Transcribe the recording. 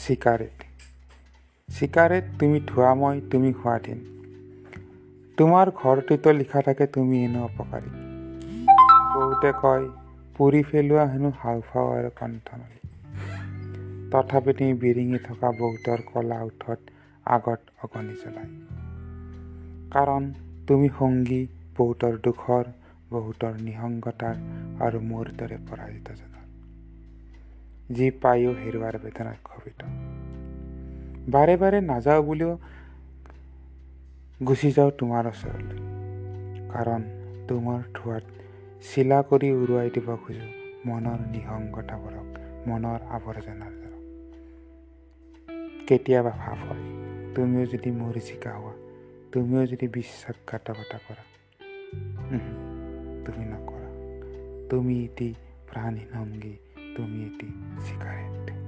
Cigarette cigarette তুমি ধোৱা মই তুমি সোৱাধীন। তোমাৰ ঘৰটোতো লিখা থাকে তুমি হেনো অপকাৰী। বহুতে কয় পুৰি পেলোৱা হেনো হাওঁফাওঁ আৰু কণ্ঠনলী। তথাপি তুমি বিৰিঙি থকা বহুতৰ কলা ওঠত আগত অগনি জ্বলাই। কাৰণ তুমি সংগী বহুতৰ দুখৰ বহুতৰ নিসংগতাৰ আৰু মোৰ দৰে পৰাজিত জনৰ যি পায়ো হেৰুৱাৰ বেদনাত ক্ষোভিত বাৰে বাৰে নাযাওঁ বুলিও গুচি যাওঁ তোমাৰ ওচৰলৈ। কাৰণ তোমাৰ ধোৱাত চিলা কৰি উৰুৱাই দিব খোজো মনৰ নিসংগতাবোৰক মনৰ আৱৰ্জনাৰ দ্বাৰক কেতিয়াবা ভাৱ হয় তুমিও যদি মোৰ জিকা হোৱা তুমিও যদি বিশ্বাসঘাতকতা কৰা। তুমি নকৰা। তুমি এটি প্ৰাণহীন সংগী Tú mieti sicarente.